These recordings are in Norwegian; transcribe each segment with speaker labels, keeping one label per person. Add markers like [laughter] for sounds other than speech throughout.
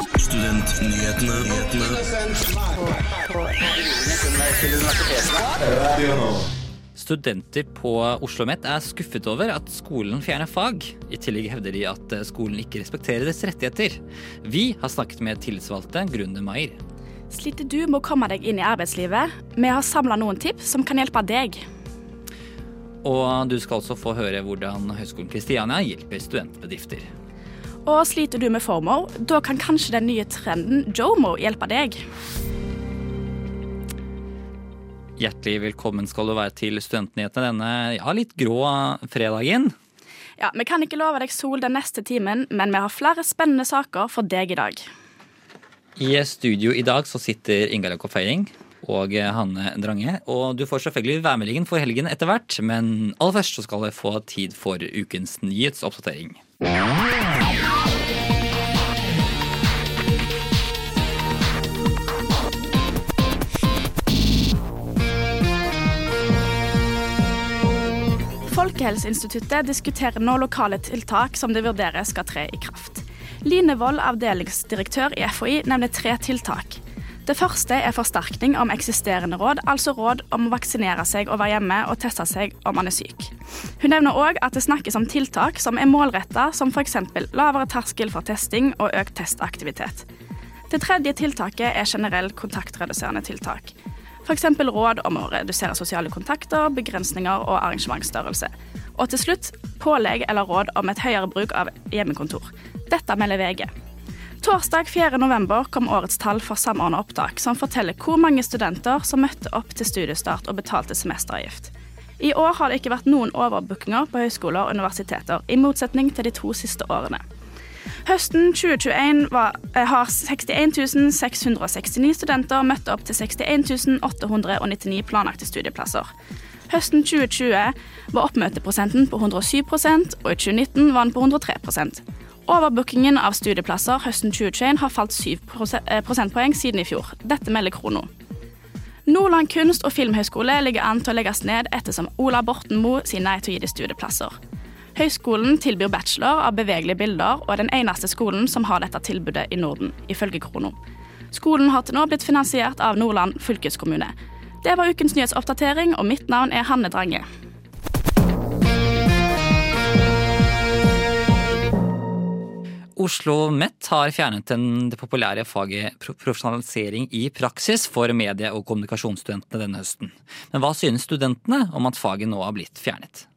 Speaker 1: Studentnyhetene.
Speaker 2: Studenter på Oslo OsloMet er skuffet over at skolen fjerner fag. I tillegg hevder de at skolen ikke respekterer deres rettigheter. Vi har snakket med tillitsvalgte Grunde Maier.
Speaker 3: Sliter du med å komme deg inn i arbeidslivet? Vi har samla noen tips som kan hjelpe deg.
Speaker 2: Og du skal også få høre hvordan Høgskolen Kristiania hjelper studentbedrifter.
Speaker 3: Og sliter du med FOMO? Da kan kanskje den nye trenden Jomo hjelpe deg.
Speaker 2: Hjertelig velkommen skal du være til Studentnyhetene denne ja, litt grå fredagen.
Speaker 3: Ja, Vi kan ikke love deg sol den neste timen, men vi har flere spennende saker for deg i dag.
Speaker 2: I studio i dag så sitter Inga Løkka Feiring og Hanne Drange. Og du får selvfølgelig værmeldingen for helgen etter hvert, men aller først så skal du få tid for ukens nyhetsoppdatering.
Speaker 3: Folkehelseinstituttet diskuterer nå lokale tiltak som de vurderer skal tre i kraft. Line Wold, avdelingsdirektør i FHI, nevner tre tiltak. Det første er forsterkning om eksisterende råd, altså råd om å vaksinere seg og være hjemme og teste seg om man er syk. Hun nevner òg at det snakkes om tiltak som er målretta, som f.eks. lavere terskel for testing og økt testaktivitet. Det tredje tiltaket er generell kontaktreduserende tiltak. F.eks. råd om å redusere sosiale kontakter, begrensninger og arrangementsstørrelse. Og til slutt pålegg eller råd om et høyere bruk av hjemmekontor. Dette melder VG. Torsdag 4.11 kom årets tall for Samordna opptak, som forteller hvor mange studenter som møtte opp til studiestart og betalte semesteravgift. I år har det ikke vært noen overbookinger på høyskoler og universiteter, i motsetning til de to siste årene. Høsten 2021 var, eh, har 61 669 studenter møtt opp til 61 899 planlagte studieplasser. Høsten 2020 var oppmøteprosenten på 107 og i 2019 var den på 103% Overbookingen av studieplasser høsten 2021 har falt 7 eh, prosentpoeng siden i fjor. Dette melder Krono. Nordland kunst- og filmhøgskole ligger an til å legges ned ettersom Ola Borten Moe sier nei til å gi de studieplasser. Høyskolen tilbyr bachelor av bevegelige bilder, og er den eneste skolen som har dette tilbudet i Norden, ifølge Krono. Skolen har til nå blitt finansiert av Nordland fylkeskommune. Det var ukens nyhetsoppdatering, og mitt navn er Hanne Drange.
Speaker 2: Oslo OsloMet har fjernet den, det populære faget profesjonalisering i praksis for medie- og kommunikasjonsstudentene denne høsten. Men hva synes studentene om at faget nå har blitt fjernet?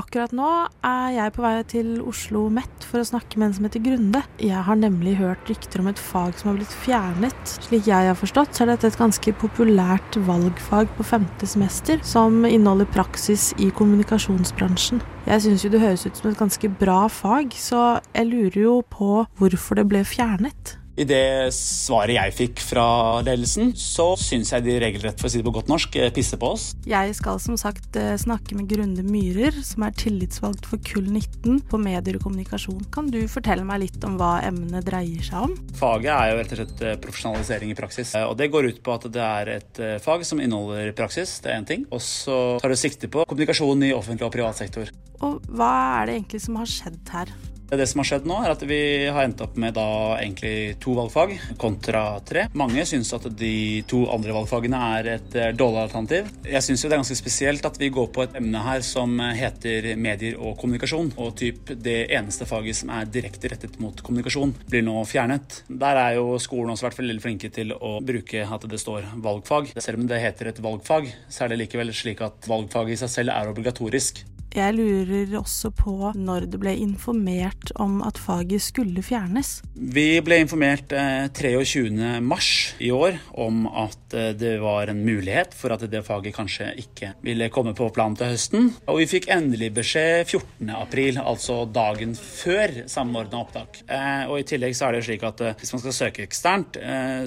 Speaker 4: Akkurat nå er jeg på vei til Oslo Met for å snakke med en som heter Grunde. Jeg har nemlig hørt rykter om et fag som har blitt fjernet. Slik jeg har forstått, så er dette et ganske populært valgfag på femte semester, som inneholder praksis i kommunikasjonsbransjen. Jeg syns jo det høres ut som et ganske bra fag, så jeg lurer jo på hvorfor det ble fjernet.
Speaker 5: I det svaret jeg fikk fra ledelsen, så syns jeg de regelrett, for å si det på godt norsk, eh, pisser på oss.
Speaker 4: Jeg skal som sagt eh, snakke med Grunde Myhrer, som er tillitsvalgt for Kull 19 på medier og kommunikasjon. Kan du fortelle meg litt om hva emnet dreier seg om?
Speaker 5: Faget er jo rett og slett eh, profesjonalisering i praksis. Og det går ut på at det er et fag som inneholder praksis, det er én ting. Og så tar det sikte på kommunikasjon i offentlig og privat sektor.
Speaker 4: Og hva er det egentlig som har skjedd her?
Speaker 5: Det som har skjedd nå, er at vi har endt opp med da egentlig to valgfag kontra tre. Mange syns at de to andre valgfagene er et eh, dårlig alternativ. Jeg syns det er ganske spesielt at vi går på et emne her som heter medier og kommunikasjon. Og typ det eneste faget som er direkte rettet mot kommunikasjon, blir nå fjernet. Der er jo skolen også vært veldig flinke til å bruke at det står valgfag. Selv om det heter et valgfag, så er det likevel slik at valgfaget i seg selv er obligatorisk.
Speaker 4: Jeg lurer også på når det ble informert om at faget skulle fjernes.
Speaker 5: Vi ble informert 23. Eh, i år om at eh, det var en mulighet for at det faget kanskje ikke ville komme på planen til høsten. Og vi fikk endelig beskjed 14. april, altså dagen før samordna opptak. Eh, og i tillegg så er det slik at hvis man skal søke eksternt,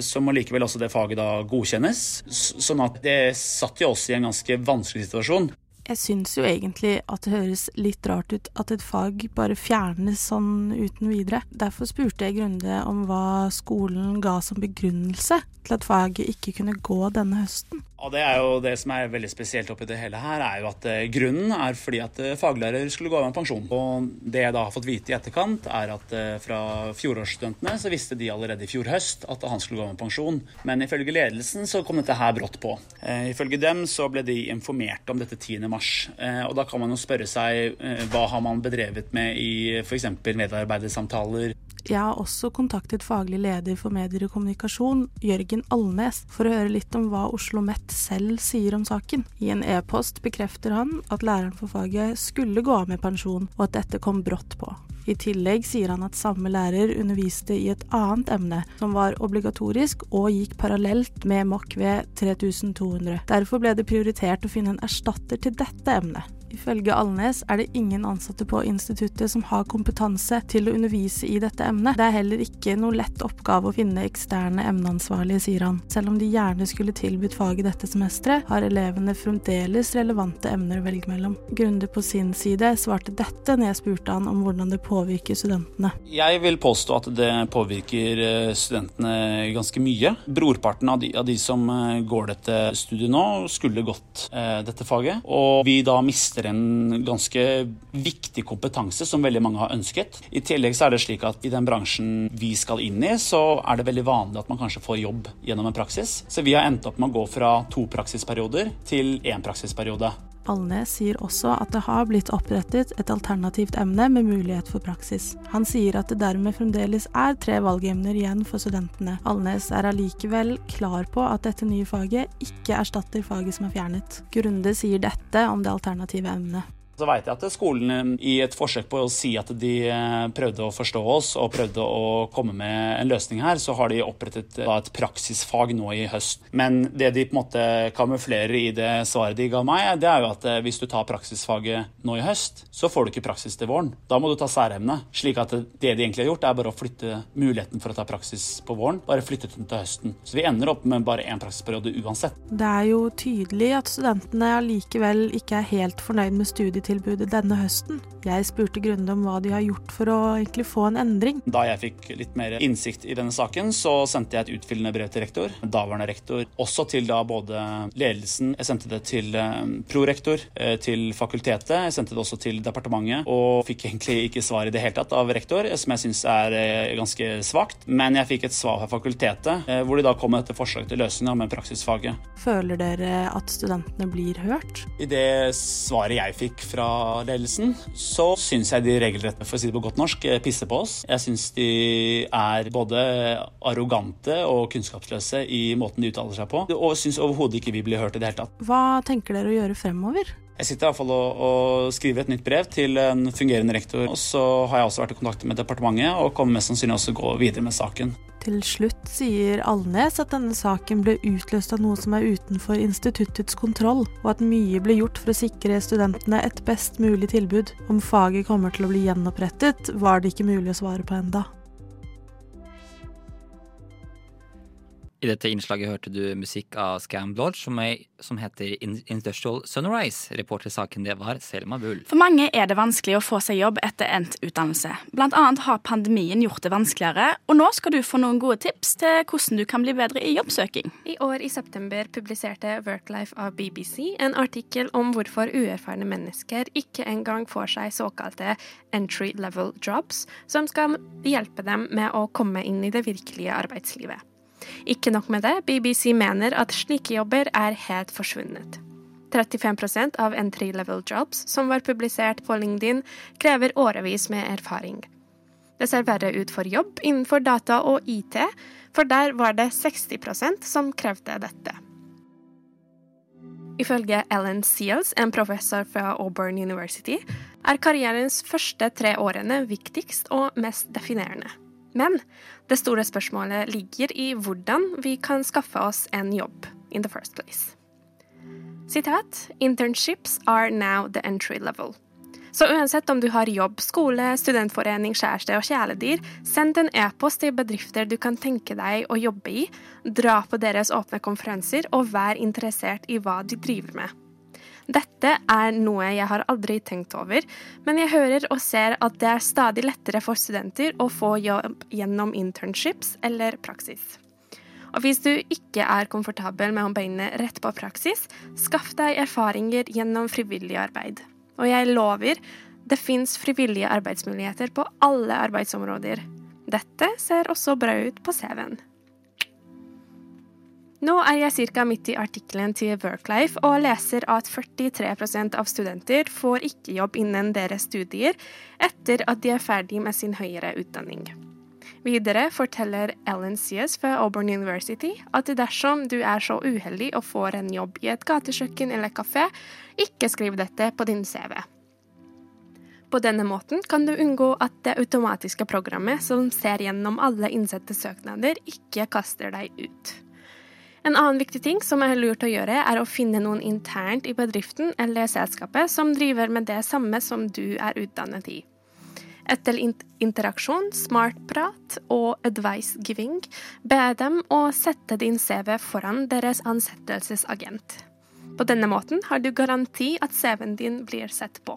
Speaker 5: så må likevel også det faget da godkjennes. Sånn at det satt jo oss i en ganske vanskelig situasjon.
Speaker 4: Jeg syns jo egentlig at det høres litt rart ut at et fag bare fjernes sånn uten videre. Derfor spurte jeg Grunde om hva skolen ga som begrunnelse til at faget ikke kunne gå denne høsten.
Speaker 5: Og det er jo det som er veldig spesielt oppi det hele her, er jo at eh, grunnen er fordi at eh, faglærer skulle gå av med pensjon. Og det jeg da har fått vite i etterkant, er at eh, fra fjorårsstudentene så visste de allerede i fjor høst at han skulle gå av med pensjon. Men ifølge ledelsen så kom dette her brått på. Ifølge dem så ble de informert om dette 10. mars. Eh, og da kan man jo spørre seg eh, hva har man bedrevet med i f.eks. medarbeidersamtaler,
Speaker 4: Jeg har også kontaktet faglig leder for medier og kommunikasjon, Jørgen Alnes, for å høre litt om hva Oslo Met selv sier om saken. I en e-post bekrefter han at læreren for faget skulle gå av med pensjon, og at dette kom brått på. I tillegg sier han at samme lærer underviste i et annet emne, som var obligatorisk og gikk parallelt med MOKV 3200. Derfor ble det prioritert å finne en erstatter til dette emnet. Ifølge Alnes er det ingen ansatte på instituttet som har kompetanse til å undervise i dette emnet. Det er heller ikke noe lett oppgave å finne eksterne emneansvarlige, sier han. Selv om de gjerne skulle tilbudt faget dette semesteret, har elevene fremdeles relevante emner å velge mellom. Grunde på sin side svarte dette når jeg spurte han om hvordan det påvirker studentene.
Speaker 5: Jeg vil påstå at det påvirker eh, studentene ganske mye. Brorparten av de, av de som eh, går dette studiet nå, skulle gått eh, dette faget. Og vi da mister en ganske viktig kompetanse som veldig mange har ønsket. I tillegg så er det slik at i den bransjen vi skal inn i, så er det veldig vanlig at man kanskje får jobb gjennom en praksis. Så vi har endt opp med å gå fra to praksisperioder til én praksisperiode.
Speaker 4: Alnes sier også at det har blitt opprettet et alternativt emne med mulighet for praksis. Han sier at det dermed fremdeles er tre valgemner igjen for studentene. Alnes er allikevel klar på at dette nye faget ikke erstatter faget som er fjernet. Grunde sier dette om det alternative emnet.
Speaker 5: Så vet jeg at skolen i et forsøk på å si at de eh, prøvde å forstå oss og prøvde å komme med en løsning her, så har de opprettet da, et praksisfag nå i høst. Men det de på en måte kamuflerer i det svaret de ga meg, det er jo at eh, hvis du tar praksisfaget nå i høst, så får du ikke praksis til våren. Da må du ta særemne. Slik at det de egentlig har gjort, er bare å flytte muligheten for å ta praksis på våren, bare flyttet den til høsten. Så vi ender opp med bare én praksisperiode uansett.
Speaker 4: Det er jo tydelig at studentene allikevel ikke er helt fornøyd med studietilbudet denne høsten. Jeg spurte Grunde om hva de har gjort for å egentlig få en endring.
Speaker 5: Da jeg fikk litt mer innsikt i denne saken, så sendte jeg et utfyllende brev til rektor, daværende rektor, også til da både ledelsen, jeg sendte det til eh, prorektor, eh, til fakultetet, jeg sendte det også til departementet, og fikk egentlig ikke svar i det hele tatt av rektor, som jeg syns er eh, ganske svakt. Men jeg fikk et svar fra fakultetet, eh, hvor de da kom med dette forslaget til løsning med praksisfaget.
Speaker 4: Føler dere at studentene blir hørt?
Speaker 5: I det svaret jeg fikk fra ledelsen, så syns jeg de regelrett, for å si det på godt norsk, eh, pisser på oss. Jeg syns de er både arrogante og kunnskapsløse i måten de uttaler seg på, og syns overhodet ikke vi blir hørt i det hele tatt.
Speaker 4: Hva tenker dere å gjøre fremover?
Speaker 5: Jeg sitter i hvert fall og, og skriver et nytt brev til en fungerende rektor. Og så har jeg også vært i kontakt med departementet og kommer mest sannsynlig også gå videre med saken.
Speaker 4: Til slutt sier Alnes at denne saken ble utløst av noe som er utenfor instituttets kontroll, og at mye ble gjort for å sikre studentene et best mulig tilbud. Om faget kommer til å bli gjenopprettet, var det ikke mulig å svare på enda.
Speaker 2: I dette innslaget hørte du musikk av Scam Lodge, som, er, som heter Industrial Sunrise. Reportersaken saken det var Selma Bull.
Speaker 3: For mange er det vanskelig å få seg jobb etter endt utdannelse. Blant annet har pandemien gjort det vanskeligere, og nå skal du få noen gode tips til hvordan du kan bli bedre i jobbsøking.
Speaker 6: I år i september publiserte Worklife av BBC en artikkel om hvorfor uerfarne mennesker ikke engang får seg såkalte entry level jobs, som skal hjelpe dem med å komme inn i det virkelige arbeidslivet. Ikke nok med det, BBC mener at slike jobber er helt forsvunnet. 35% av entry level jobs som var publisert på LinkedIn, krever årevis med erfaring. Det ser verre ut for jobb innenfor data og IT, for der var det 60% som krevde dette. Ifølge Ellen Seals, en professor fra Auburn University, er karrierens første tre årene viktigst og mest definerende. Men det store spørsmålet ligger i hvordan vi kan skaffe oss en jobb in the first place. Sitat Internships are now the entry level. Så uansett om du har jobb, skole, studentforening, kjæreste og kjæledyr, send en e-post til bedrifter du kan tenke deg å jobbe i, dra på deres åpne konferanser og vær interessert i hva de driver med. Dette er noe jeg har aldri tenkt over, men jeg hører og ser at det er stadig lettere for studenter å få jobb gjennom internships eller praksis. Og hvis du ikke er komfortabel med å begynne rett på praksis, skaff deg erfaringer gjennom frivillig arbeid. Og jeg lover, det fins frivillige arbeidsmuligheter på alle arbeidsområder. Dette ser også bra ut på CV-en. Nå er jeg ca. midt i artikkelen til Worklife og leser at 43% av studenter får ikke jobb innen deres studier etter at de er ferdig med sin høyere utdanning. Videre forteller Ellen Sears fra Auburn University at dersom du er så uheldig og får en jobb i et gatekjøkken eller kafé, ikke skriv dette på din CV. På denne måten kan du unngå at det automatiske programmet som ser gjennom alle innsette søknader, ikke kaster deg ut. En annen viktig ting som er lurt å gjøre, er å finne noen internt i bedriften eller selskapet som driver med det samme som du er utdannet i. Etter interaksjon, smartprat og advice giving, be dem å sette din CV foran deres ansettelsesagent. På denne måten har du garanti at CV-en din blir sett på.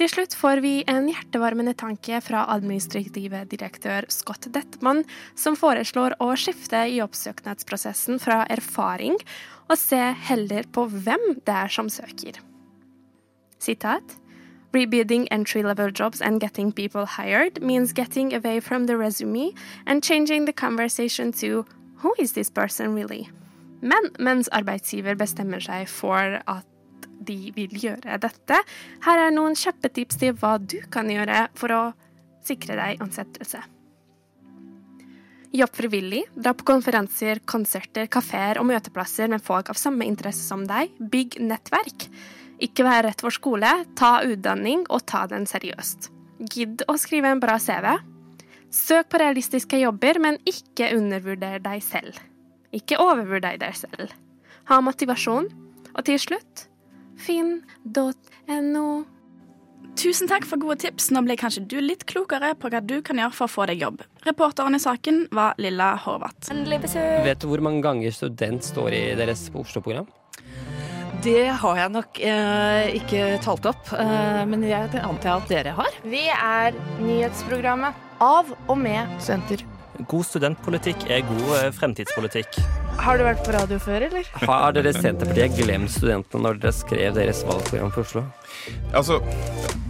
Speaker 6: Til slutt får vi en hjertevarmende tanke fra administrative direktør Scott Detman, som foreslår å skifte jobbsøknadsprosessen fra erfaring og se heller på hvem det er som søker. Sitat. Rebuilding entry level jobs and getting people hired means getting away from the resume and changing the conversation to who is this person really? Men mens arbeidsgiver bestemmer seg for at de vil gjøre dette. Her er noen kjappe tips til hva du kan gjøre for å sikre deg ansettelse. Jobb frivillig, dra på konferanser, konserter, kafeer og møteplasser med folk av samme interesse som deg. Bygg nettverk. Ikke vær rett for skole, ta utdanning og ta den seriøst. Gidd å skrive en bra CV. Søk på realistiske jobber, men ikke undervurder deg selv. Ikke overvurder deg selv. Ha motivasjon. Og til slutt finn.no.
Speaker 3: Tusen takk for gode tips. Nå ble kanskje du litt klokere på hva du kan gjøre for å få deg jobb. Reporteren i saken var Lilla Horvath.
Speaker 7: Vet du hvor mange ganger student står i deres Oslo-program?
Speaker 8: Det har jeg nok eh, ikke talt opp, eh, men jeg antar at dere har.
Speaker 9: Vi er nyhetsprogrammet av og med studenter.
Speaker 10: God studentpolitikk er god eh, fremtidspolitikk.
Speaker 9: Har du vært på radio før, eller?
Speaker 7: Har dere Senterpartiet glemt studentene når dere skrev deres valgprogram for Oslo?
Speaker 11: Altså,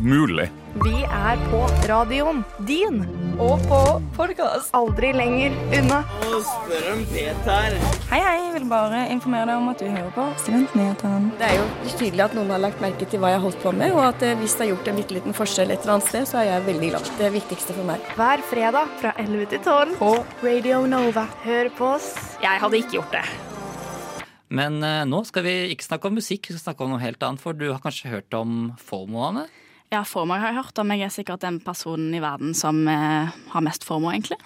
Speaker 11: mulig.
Speaker 9: Vi er på radioen din. Og på podkast. Aldri lenger unna.
Speaker 12: Og spør om Peter.
Speaker 13: Hei, hei. Jeg vil bare informere deg om at du hører på Studentnyhetene.
Speaker 14: Det er jo tydelig at noen har lagt merke til hva jeg har holdt på med, og at eh, hvis det har gjort en bitte liten forskjell et eller annet sted, så er jeg veldig glad. Det viktigste for meg.
Speaker 9: Hver fredag fra 11 til 12 på Radio Nova. Hør på oss.
Speaker 13: Jeg hadde ikke gjort det.
Speaker 2: Men uh, nå skal vi ikke snakke om musikk, vi skal snakke om noe helt annet. For du har kanskje hørt om FOMO-ene?
Speaker 3: Ja, FOMO har jeg hørt om. Jeg er sikkert den personen i verden som uh, har mest FOMO, egentlig.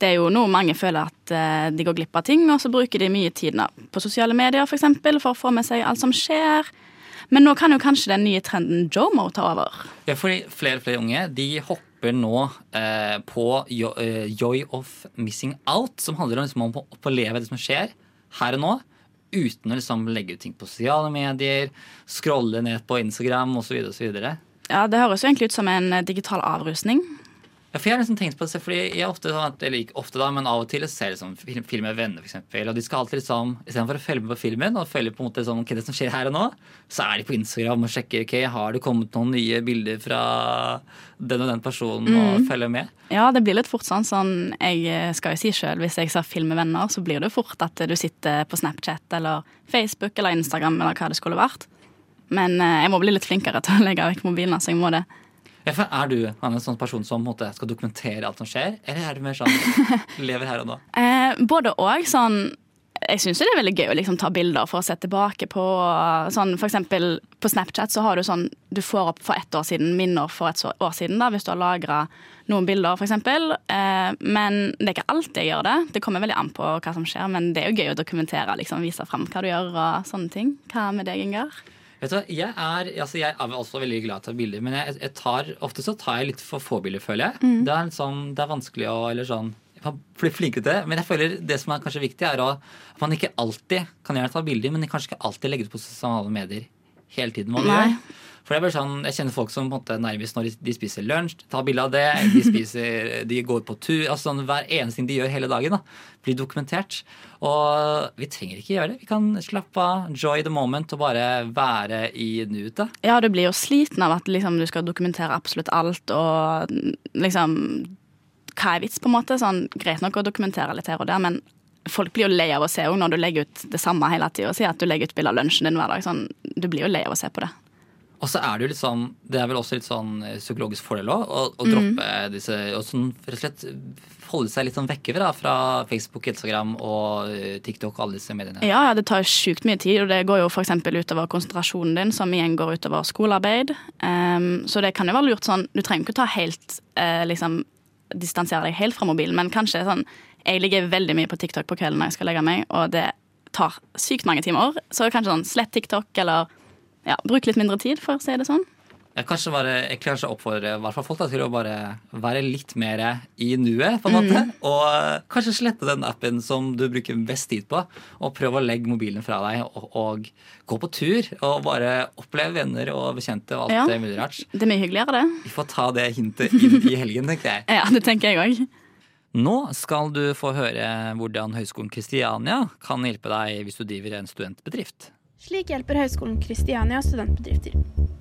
Speaker 3: Det er jo noe mange føler at uh, de går glipp av ting, og så bruker de mye tid på sosiale medier for, eksempel, for å få med seg alt som skjer. Men nå kan jo kanskje den nye trenden Jomo ta over.
Speaker 2: Ja, fordi flere og flere unge de hopper nå eh, på Joy of Missing Out, som handler om, liksom, om å oppleve det som skjer her og nå uten å liksom legge ut ting på sosiale medier, scrolle ned på Instagram osv.
Speaker 3: Ja, det høres jo egentlig ut som en eh, digital avrusning.
Speaker 2: Ja, for jeg har liksom tenkt på det, fordi jeg ofte, sånn eller ikke ofte da, men av og til ser jeg liksom film, film med venner, f.eks. Og de skal alltid liksom, istedenfor å følge med på filmen og følge på en måte sånn, okay, det som skjer her og nå, så er de på Instagram og sjekker ok, har det kommet noen nye bilder fra den og den personen, mm. og følger med.
Speaker 3: Ja, det blir litt fort sånn. sånn jeg eh, skal jo si sjøl, hvis jeg ser film med venner, så blir det fort at du sitter på Snapchat eller Facebook eller Instagram eller hva det skulle vært. Men eh, jeg må bli litt flinkere til å legge vekk mobilen, så jeg må det.
Speaker 2: Er du en sånn person som måte, skal dokumentere alt som skjer, eller er du mer sånn [laughs] lever her og nå?
Speaker 3: Eh, både og. Sånn jeg syns det er veldig gøy å liksom ta bilder for å se tilbake på sånn For eksempel på Snapchat så har du sånn Du får opp for ett år siden minner for et år siden, da, hvis du har lagra noen bilder, f.eks. Eh, men det er ikke alltid jeg gjør det. Det kommer veldig an på hva som skjer, men det er jo gøy å dokumentere, liksom, vise fram hva du gjør og sånne ting. Hva med deg, Ingar?
Speaker 2: Vet du, jeg er, altså jeg er også veldig glad i å ta bilder, men jeg, jeg tar, ofte så tar jeg litt for få bilder, føler jeg. Mm. Det, er sånn, det er vanskelig å eller sånn, bli flink til det. Men jeg føler det som er kanskje viktig, er å, at man ikke alltid kan gjerne ta bilder, men kanskje ikke alltid legge det på sosiale medier hele tiden hva
Speaker 3: Nei.
Speaker 2: gjør. For det er bare sånn, Jeg kjenner folk som på en måte nærmest når de, de spiser lunsj, tar bilde av det. De [laughs] spiser, de går på tur. altså sånn, Hver eneste ting de gjør hele dagen, da, blir dokumentert. Og vi trenger ikke gjøre det. Vi kan slappe av, enjoy the moment og bare være i nuet.
Speaker 3: Ja, du blir jo sliten av at liksom, du skal dokumentere absolutt alt, og liksom Hva er vits, på en måte? Sånn, greit nok å dokumentere litt her og der, men folk blir jo lei av å se når du legger ut det samme hele tida. Si at du legger ut bilde av lunsjen din hver dag. Sånn, du blir jo lei av å se på det.
Speaker 2: Og så er det jo litt sånn Det er vel også litt sånn eh, psykologisk fordel òg, å, å
Speaker 3: Mm.
Speaker 2: droppe disse Og sånn rett og slett holde seg litt sånn vekke fra, fra Facebook, Instagram og eh, TikTok og alle disse mediene.
Speaker 3: Ja, ja, det tar jo sjukt mye tid, og det går jo f.eks. utover konsentrasjonen din, som igjen går utover skolearbeid. Um, så det kan jo være lurt sånn Du trenger ikke ta helt eh, liksom distansere deg helt fra mobilen, men kanskje sånn Jeg ligger veldig mye på TikTok på kvelden når jeg skal legge meg, og det tar sykt mange timer. Så kanskje sånn slett TikTok, eller ja, bruk litt mindre tid, for å si det sånn.
Speaker 2: Jeg kanskje bare, jeg kanskje ikke å oppfordre i hvert fall folk da, til å bare være litt mer i nuet, på en måte.
Speaker 3: Mm.
Speaker 2: Og eh, kanskje slette den appen som du bruker best tid på, og prøve å legge mobilen fra deg og, og gå på tur. Og bare oppleve venner og bekjente og alt
Speaker 3: Ja.
Speaker 2: det mulig rart.
Speaker 3: Det er mye hyggeligere, det.
Speaker 2: Vi får ta det hintet inn i helgen, tenker jeg. [laughs]
Speaker 3: Ja, det tenker jeg òg.
Speaker 2: Nå skal du få høre hvordan Høgskolen Kristiania kan hjelpe deg hvis du driver en studentbedrift.
Speaker 15: Slik hjelper Høgskolen Kristiania studentbedrifter.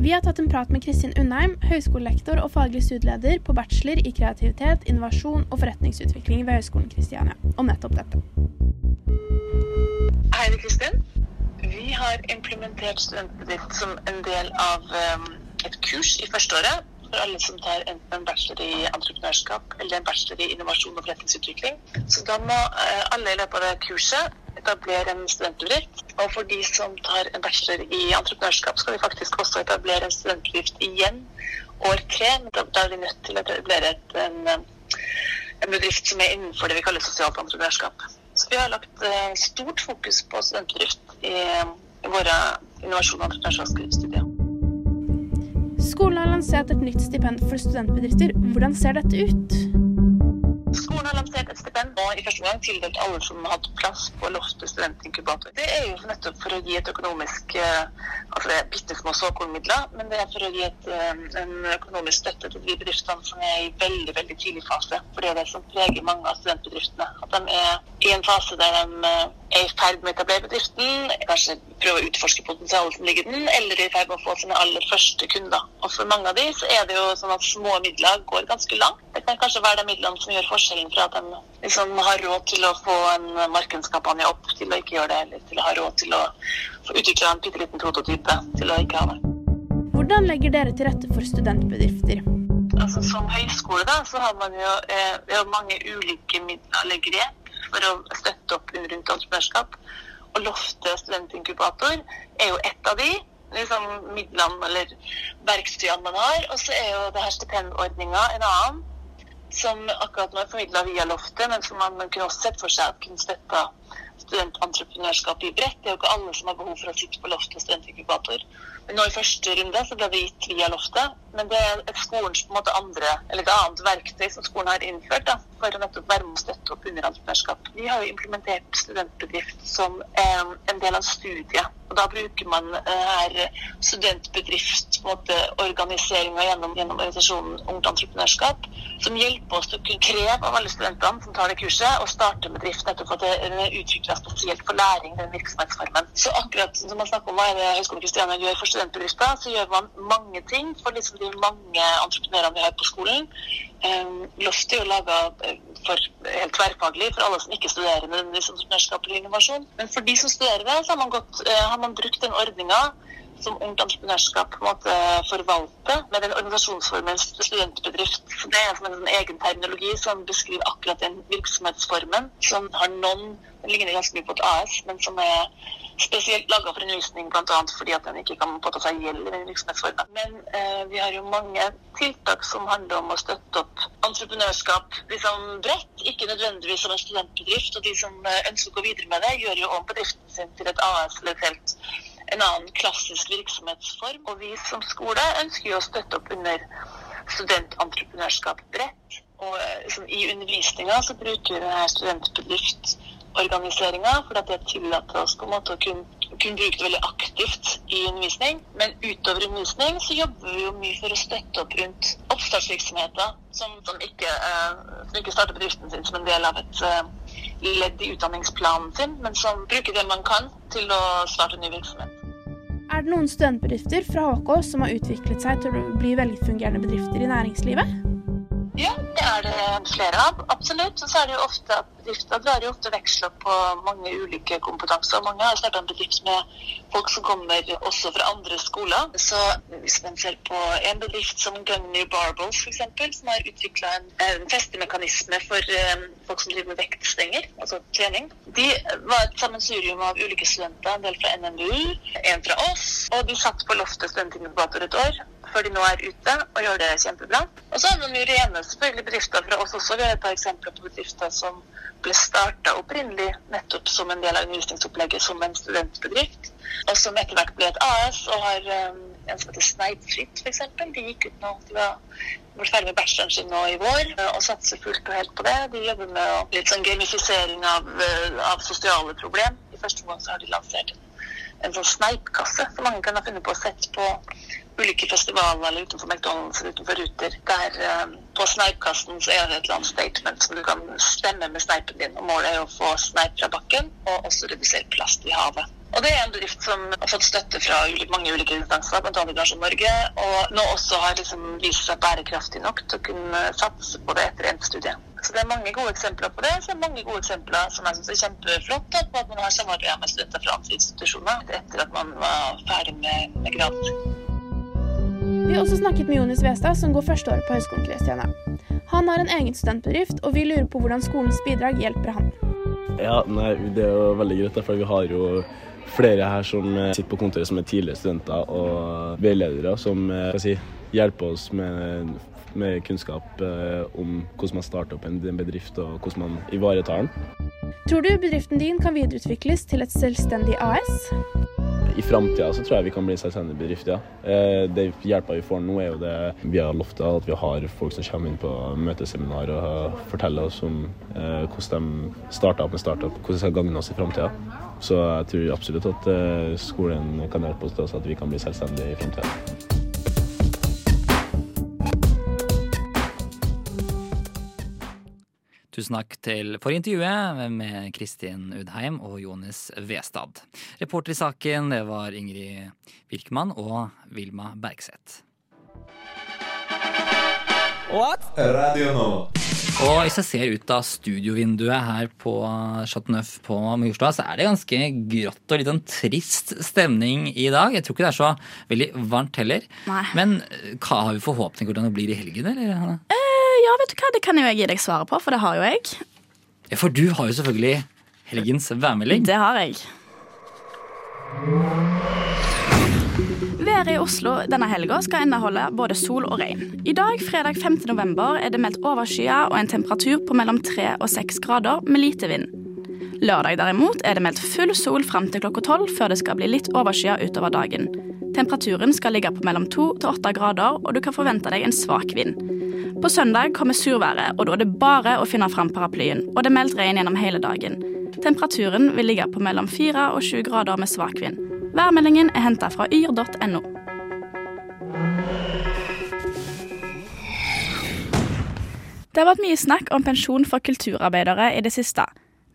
Speaker 15: Vi har tatt en prat med Kristin Undheim, høyskolelektor og faglig studieleder på bachelor i kreativitet, innovasjon og forretningsutvikling ved Høgskolen Kristiania, om nettopp dette.
Speaker 16: Hei, Kristin. Vi har implementert studentbedrift som en del av um, et kurs i førsteåret for alle som tar enten en bachelor i entreprenørskap eller en bachelor i innovasjon og forretningsutvikling. Så da må eh, alle i løpet av det kurset etablere en studentbedrift. Og for de som tar en bachelor i entreprenørskap, skal vi faktisk også etablere en studentbedrift igjen år tre. Da, da er vi nødt til å etablere et, en, en bedrift som er innenfor det vi kaller sosialt entreprenørskap. Så vi har lagt eh, stort fokus på studentbedrift i, i våre innovasjon- og entreprenørskapsstudier.
Speaker 15: Skolen har lansert et nytt stipend for studentbedrifter. Hvordan ser dette ut?
Speaker 16: Skolen har lansert et stipend og i første gang tildelt alle som har hatt plass på Loftet studentinkubator. Det er jo nettopp for å gi et økonomisk eh, altså det er bitte små såkornmidler, men det er for å gi et, eh, en økonomisk støtte til de bedriftene som er i veldig veldig tidlig fase. For det er det som preger mange av studentbedriftene. At de er i en fase der de eh, er i ferd med å etablere bedriften, kanskje prøve å utforske potensialet som ligger i den, eller er i ferd med å få sine aller første kunder. Og for mange av de så er det jo sånn at små midler går ganske langt. Det kan kanskje være de midlene som gjør forskjellen fra at de liksom har råd til å få en markedskampanje opp, til å ikke gjøre det, eller til å ha råd til å få utvikla en bitte liten prototype, til å ikke ha det.
Speaker 15: Hvordan legger dere til rette for studentbedrifter?
Speaker 16: Altså Som høyskole da, så har man jo eh, vi har mange ulike midler eller grep for å støtte opp rundt entreprenørskap. Og Loftet studentinkubator er jo ett av de liksom, midlene eller verktøyene man har. Og så er jo det her stipendordninga en annen, som akkurat nå er formidla via Loftet, men som man, man kunne også sett for seg at kunne støtta studententreprenørskap i bredt. Det er jo ikke alle som har behov for å sitte på Loftet studentinkubator. Men nå i første runde så ble det gitt via Loftet. Men det er skolens på en måte andre, eller et annet verktøy som skolen har innført da, for å nettopp være med å støtte opp under entreprenørskap. Vi har jo implementert studentbedrift som eh, en del av studiet. Og da bruker man eh, her studentbedrift, organiseringa gjennom, gjennom organisasjonen Ungt Entreprenørskap, som hjelper oss å kunne kreve av alle studentene som tar det kurset, å starte med drift. nettopp for at den er utvikla spesielt for læring, den virksomhetsformen. Så akkurat som man snakker om hva det Høgskolen Kristiania gjør for studentbedrifter, så gjør man mange ting for liksom de mange entreprenørene vi har på skolen. Um, Loft er jo laga helt tverrfaglig for alle som ikke studerer nødvendigvis entreprenørskap eller innovasjon. Men for de som studerer det, så har man, gått, uh, har man brukt den ordninga som Ungt Entreprenørskap på en måte forvalter med den organisasjonsformen studentbedrift. Så det er en sånn egen terminologi som beskriver akkurat den virksomhetsformen, som har noen Den ligner ganske mye på et AS, men som er spesielt laga for undervisning, bl.a. fordi at den ikke kan påta seg gjeld i den virksomhetsformen. Men eh, vi har jo mange tiltak som handler om å støtte opp entreprenørskap liksom bredt, ikke nødvendigvis som en studentbedrift. Og de som eh, ønsker å gå videre med det, gjør jo om bedriften sin til et AS eller et helt en annen klassisk virksomhetsform. Og vi som skole ønsker jo å støtte opp under studententreprenørskap bredt. Og liksom, I undervisninga så bruker vi denne studentbedriftorganiseringa for at det tillater oss på en måte å kunne kunne bruke det veldig aktivt i undervisning. Men utover undervisning så jobber vi jo mye for å støtte opp rundt oppstartsvirksomheter som, som, ikke, uh, som ikke starter bedriften sin som en del av et uh, ledd i utdanningsplanen sin, men som bruker det man kan til å starte en ny virksomhet.
Speaker 15: Er det noen studentbedrifter fra HK som har utviklet seg til å bli velfungerende bedrifter i næringslivet?
Speaker 16: Ja, det er det flere av. Absolutt. Og så er det jo ofte at bedrifter drar jo ofte veksler på mange ulike kompetanser. Mange har starta en bedrift med folk som kommer også fra andre skoler. Så hvis man ser på en bedrift som Gunny Barbels f.eks., som har utvikla en, en festemekanisme for um, folk som driver med vektstenger, altså trening. De var et sammensurium av ulike studenter, en del fra NMBU, en fra oss. Og de satt på loftet studentinkubator et år før de nå er ute og gjør det kjempebra. Og så har man jo rene selvfølgelig bedrifter fra oss også. Vi har et par eksempler på bedrifter som ble starta opprinnelig nettopp som en del av undervisningsopplegget som en studentbedrift, og som etter hvert ble et AS og har um, en som heter Sneidfritt f.eks. De gikk ut nå. De var ble ferdig med bacheloren sin nå i vår og satser fullt og helt på det. De jobber med litt sånn gamifisering av, av sosiale problem. I første omgang så har de lansert en, en sånn sneipkasse som mange kan ha funnet på å sette på ulike festivaler eller utenfor McDonald's eller utenfor Ruter. Der um, på sneipkassen så er det et eller annet statement som du kan stemme med sneipen din. og Målet er å få sneip fra bakken og også redusere plast i havet. Og Det er en bedrift som har fått støtte fra mange ulike instanser, bl.a. Innovasjon Norge, og nå også har liksom vist seg bærekraftig nok til å kunne satse på det etter endt studie. Så Det er mange gode eksempler på det. Så det er mange gode eksempler som jeg synes er kjempeflott på at man har samarbeidet med studenter fra andre institusjoner etter at man var ferdig med, med graden.
Speaker 15: Vi har også snakket med Jonis Westad, som går førsteåret på Høgskolen Kristiania. Han har en egen studentbedrift, og vi lurer på hvordan skolens bidrag hjelper han.
Speaker 17: Ja, nei, Det er jo veldig greit, for vi har jo flere her som eh, sitter på kontoret som er tidligere studenter og veiledere, som eh, si, hjelper oss med, med kunnskap eh, om hvordan man starter opp en bedrift og hvordan man ivaretar den.
Speaker 15: Tror du bedriften din kan videreutvikles til et selvstendig AS?
Speaker 17: I framtida så tror jeg vi kan bli selvstendig bedrift, ja. Eh, det hjelpa vi får nå, er jo det via loftet, at vi har folk som kommer inn på møteseminar og forteller oss om eh, hvordan de starta opp med startup, hvordan det skal gagne oss i framtida. Så jeg tror absolutt at eh, skolen kan hjelpe oss til at vi kan bli selvstendige i framtida.
Speaker 2: Tusen takk til for intervjuet med Kristin Udheim og Jonis Westad. Reporter i saken det var Ingrid Birkmann og Vilma Bergseth. What? Radio nå. Og hvis jeg ser ut av studiovinduet her på Chateau Neuf på Majorstua, så er det ganske grått og litt sånn trist stemning i dag. Jeg tror ikke det er så veldig varmt heller.
Speaker 3: Nei.
Speaker 2: Men hva har vi forhåpninger hvordan det blir i helgen, eller?
Speaker 3: Eh, ja, vet du hva, det kan jo jeg gi deg svaret på, for det har jo jeg.
Speaker 2: Ja, For du har jo selvfølgelig helgens værmelding.
Speaker 3: Det har jeg. Været i Oslo denne helga skal inneholde både sol og regn. I dag, fredag 5. november, er det meldt overskyet og en temperatur på mellom 3 og 6 grader med lite vind. Lørdag derimot er det meldt full sol fram til klokka 12 før det skal bli litt overskyet utover dagen. Temperaturen skal ligge på mellom 2 til 8 grader, og du kan forvente deg en svak vind. På søndag kommer surværet, og da er det bare å finne fram paraplyen. Og det er meldt regn gjennom hele dagen. Temperaturen vil ligge på mellom 4 og 7 grader med svak vind. Værmeldingen er henta fra yr.no. Det har vært mye snakk om pensjon for kulturarbeidere i det siste.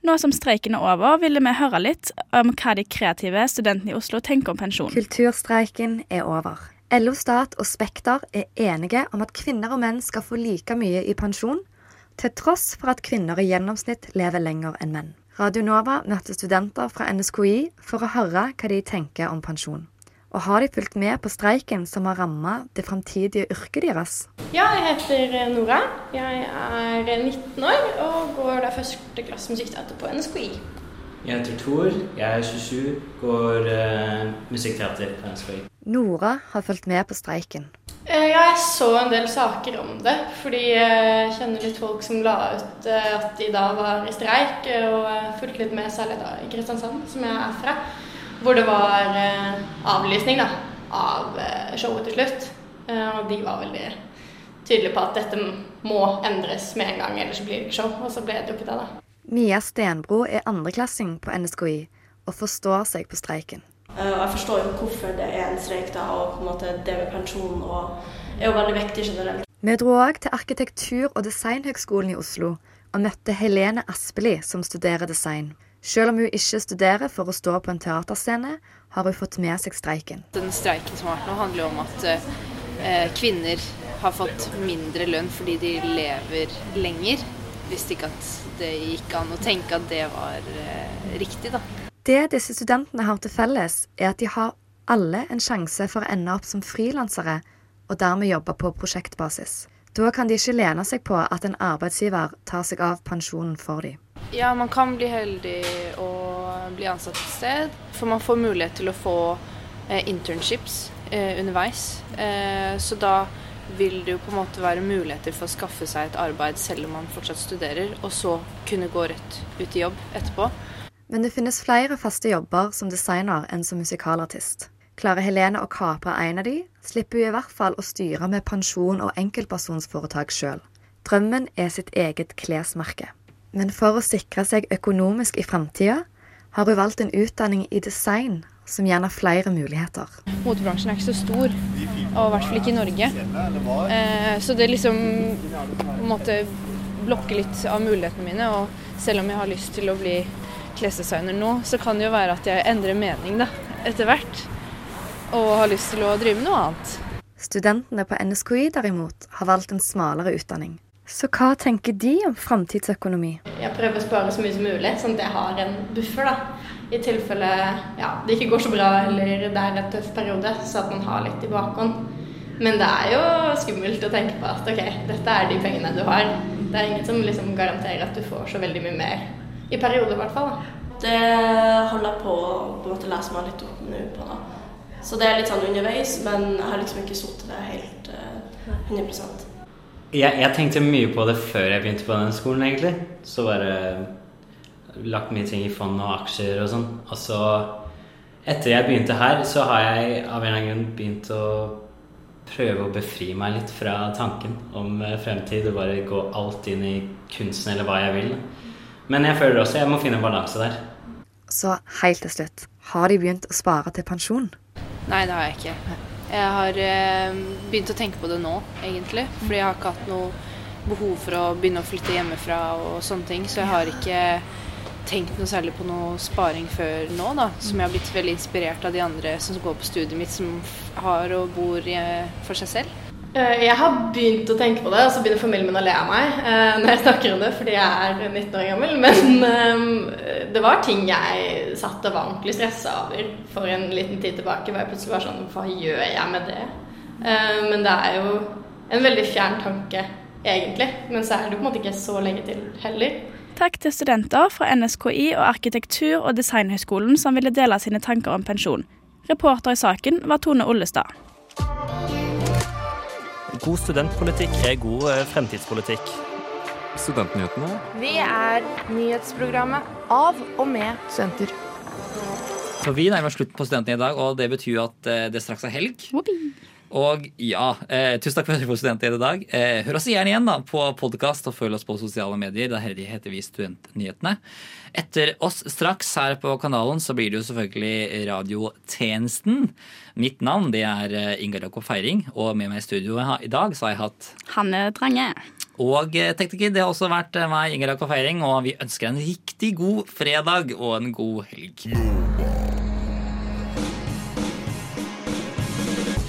Speaker 3: Nå som streiken er over, ville vi høre litt om hva de kreative studentene i Oslo tenker om pensjon.
Speaker 18: Kulturstreiken er over. LO Stat og Spekter er enige om at kvinner og menn skal få like mye i pensjon, til tross for at kvinner i gjennomsnitt lever lenger enn menn. Radio Nova møtte studenter fra NSKI for å høre hva de tenker om pensjon. Og har de fulgt med på streiken som har ramma det framtidige yrket deres?
Speaker 19: Ja, jeg heter Nora. Jeg er 19 år og går da første klasse musikkteater på NSKI.
Speaker 20: Jeg heter Tor. Jeg er 27, går uh, musikkteater på NSKI.
Speaker 18: Nora har fulgt med på streiken.
Speaker 19: Eh, ja, jeg så en del saker om det. Fordi jeg kjenner litt folk som la ut eh, at de da var i streik. Eh, og fulgte litt med, særlig da i Kristiansand, som jeg er fra. Hvor det var avlysning da, av showet til slutt. Og de var veldig tydelige på at dette må endres med en gang, ellers blir det ikke show. Og så ble det jo ikke det, da.
Speaker 18: Mia Stenbro er andreklassing på NSKI og forstår seg på streiken.
Speaker 21: Eh, jeg forstår jo hvorfor det er en streik, da, og på en måte det med pensjon og er jo veldig viktig generelt.
Speaker 18: Vi dro òg til Arkitektur- og designhøgskolen i Oslo og møtte Helene Aspeli, som studerer design. Selv om hun ikke studerer for å stå på en teaterscene, har hun fått med seg streiken.
Speaker 22: Den streiken som har vært nå, handler jo om at eh, kvinner har fått mindre lønn fordi de lever lenger. Visste ikke at det gikk an å tenke at det var eh, riktig, da.
Speaker 18: Det disse studentene har til felles, er at de har alle en sjanse for å ende opp som frilansere, og dermed jobbe på prosjektbasis. Da kan de ikke lene seg på at en arbeidsgiver tar seg av pensjonen for dem.
Speaker 22: Ja, man kan bli heldig og bli ansatt et sted, for man får mulighet til å få eh, internships eh, underveis. Eh, så da vil det jo på en måte være muligheter for å skaffe seg et arbeid selv om man fortsatt studerer, og så kunne gå rett ut i jobb etterpå.
Speaker 18: Men det finnes flere faste jobber som designer enn som musikalartist. Klarer Helene å kapre en av de, slipper hun i hvert fall å styre med pensjon og enkeltpersonsforetak sjøl. Drømmen er sitt eget klesmerke. Men for å sikre seg økonomisk i framtida, har hun valgt en utdanning i design som gjerne har flere muligheter.
Speaker 22: Motebransjen er ikke så stor, og i hvert fall ikke i Norge. Eh, så det liksom måtte blokke litt av mulighetene mine. Og selv om jeg har lyst til å bli klesdesigner nå, så kan det jo være at jeg endrer mening da, etter hvert. Og har lyst til å drive med noe annet.
Speaker 18: Studentene på NSKI derimot har valgt en smalere utdanning. Så hva tenker de om framtidsøkonomi?
Speaker 19: Jeg prøver å spare så mye som mulig, sånn at jeg har en buffer. da. I tilfelle ja, det ikke går så bra eller det er en tøff periode, så at man har litt i bakhånd. Men det er jo skummelt å tenke på at ok, dette er de pengene du har. Det er ingen som liksom garanterer at du får så veldig mye mer. I perioder, i hvert fall. da.
Speaker 21: Det holder på å på en måte lese meg litt opp nå på. da. Så det er litt sånn underveis, men jeg har liksom ikke sittet det helt uh, 100
Speaker 20: jeg, jeg, tenkte mye på det før jeg begynte på den skolen, egentlig. Så bare lagt mye ting i fond og aksjer og sånn. Og så, etter jeg begynte her, så har jeg av en eller annen grunn begynt å prøve å befri meg litt fra tanken om eh, fremtid og bare gå alt inn i kunsten eller hva jeg vil. Men jeg føler også jeg må finne en balanse der.
Speaker 18: Så helt til slutt, har de begynt å spare til pensjon?
Speaker 22: Nei, det har jeg ikke. Jeg har eh, begynt å tenke på det nå, egentlig. Fordi jeg har ikke hatt noe behov for å begynne å flytte hjemmefra og sånne ting. Så jeg har ikke tenkt noe særlig på noe sparing før nå, da. Som jeg har blitt veldig inspirert av de andre som går på studiet mitt, som har og bor for seg selv.
Speaker 19: Jeg har begynt å tenke på det, og så begynner familien min å le av meg eh, når jeg snakker om det, fordi jeg er 19 år gammel. Men eh, det var ting jeg satt og var ordentlig stressa over for en liten tid tilbake. Hvor jeg plutselig var sånn Hva gjør jeg med det? Eh, men det er jo en veldig fjern tanke, egentlig. Men så er det jo på en måte ikke så lenge til heller.
Speaker 3: Takk til studenter fra NSKI og Arkitektur- og designhøgskolen som ville dele sine tanker om pensjon. Reporter i saken var Tone Ollestad.
Speaker 10: God studentpolitikk er god eh, fremtidspolitikk.
Speaker 11: Studentnyhetene.
Speaker 9: Vi er nyhetsprogrammet av og med studenter.
Speaker 2: Så Vi nærmer oss slutten på Studentene i dag, og det betyr at eh, det straks er helg. Og ja, eh, tusen takk for at du får Studentene i dag. Eh, hør oss gjerne igjen da på podkast og følg oss på sosiale medier. Der heter vi Studentnyhetene. Etter oss straks her på kanalen så blir det jo selvfølgelig Radiotjenesten. Mitt navn det er eh, Ingar Jakob Feiring, og med meg i studio i dag så har jeg hatt
Speaker 3: Hanne Drange.
Speaker 2: Og eh, tekniker, det har også vært eh, meg, Inger Jakob Feiring, og vi ønsker en riktig god fredag og en god helg.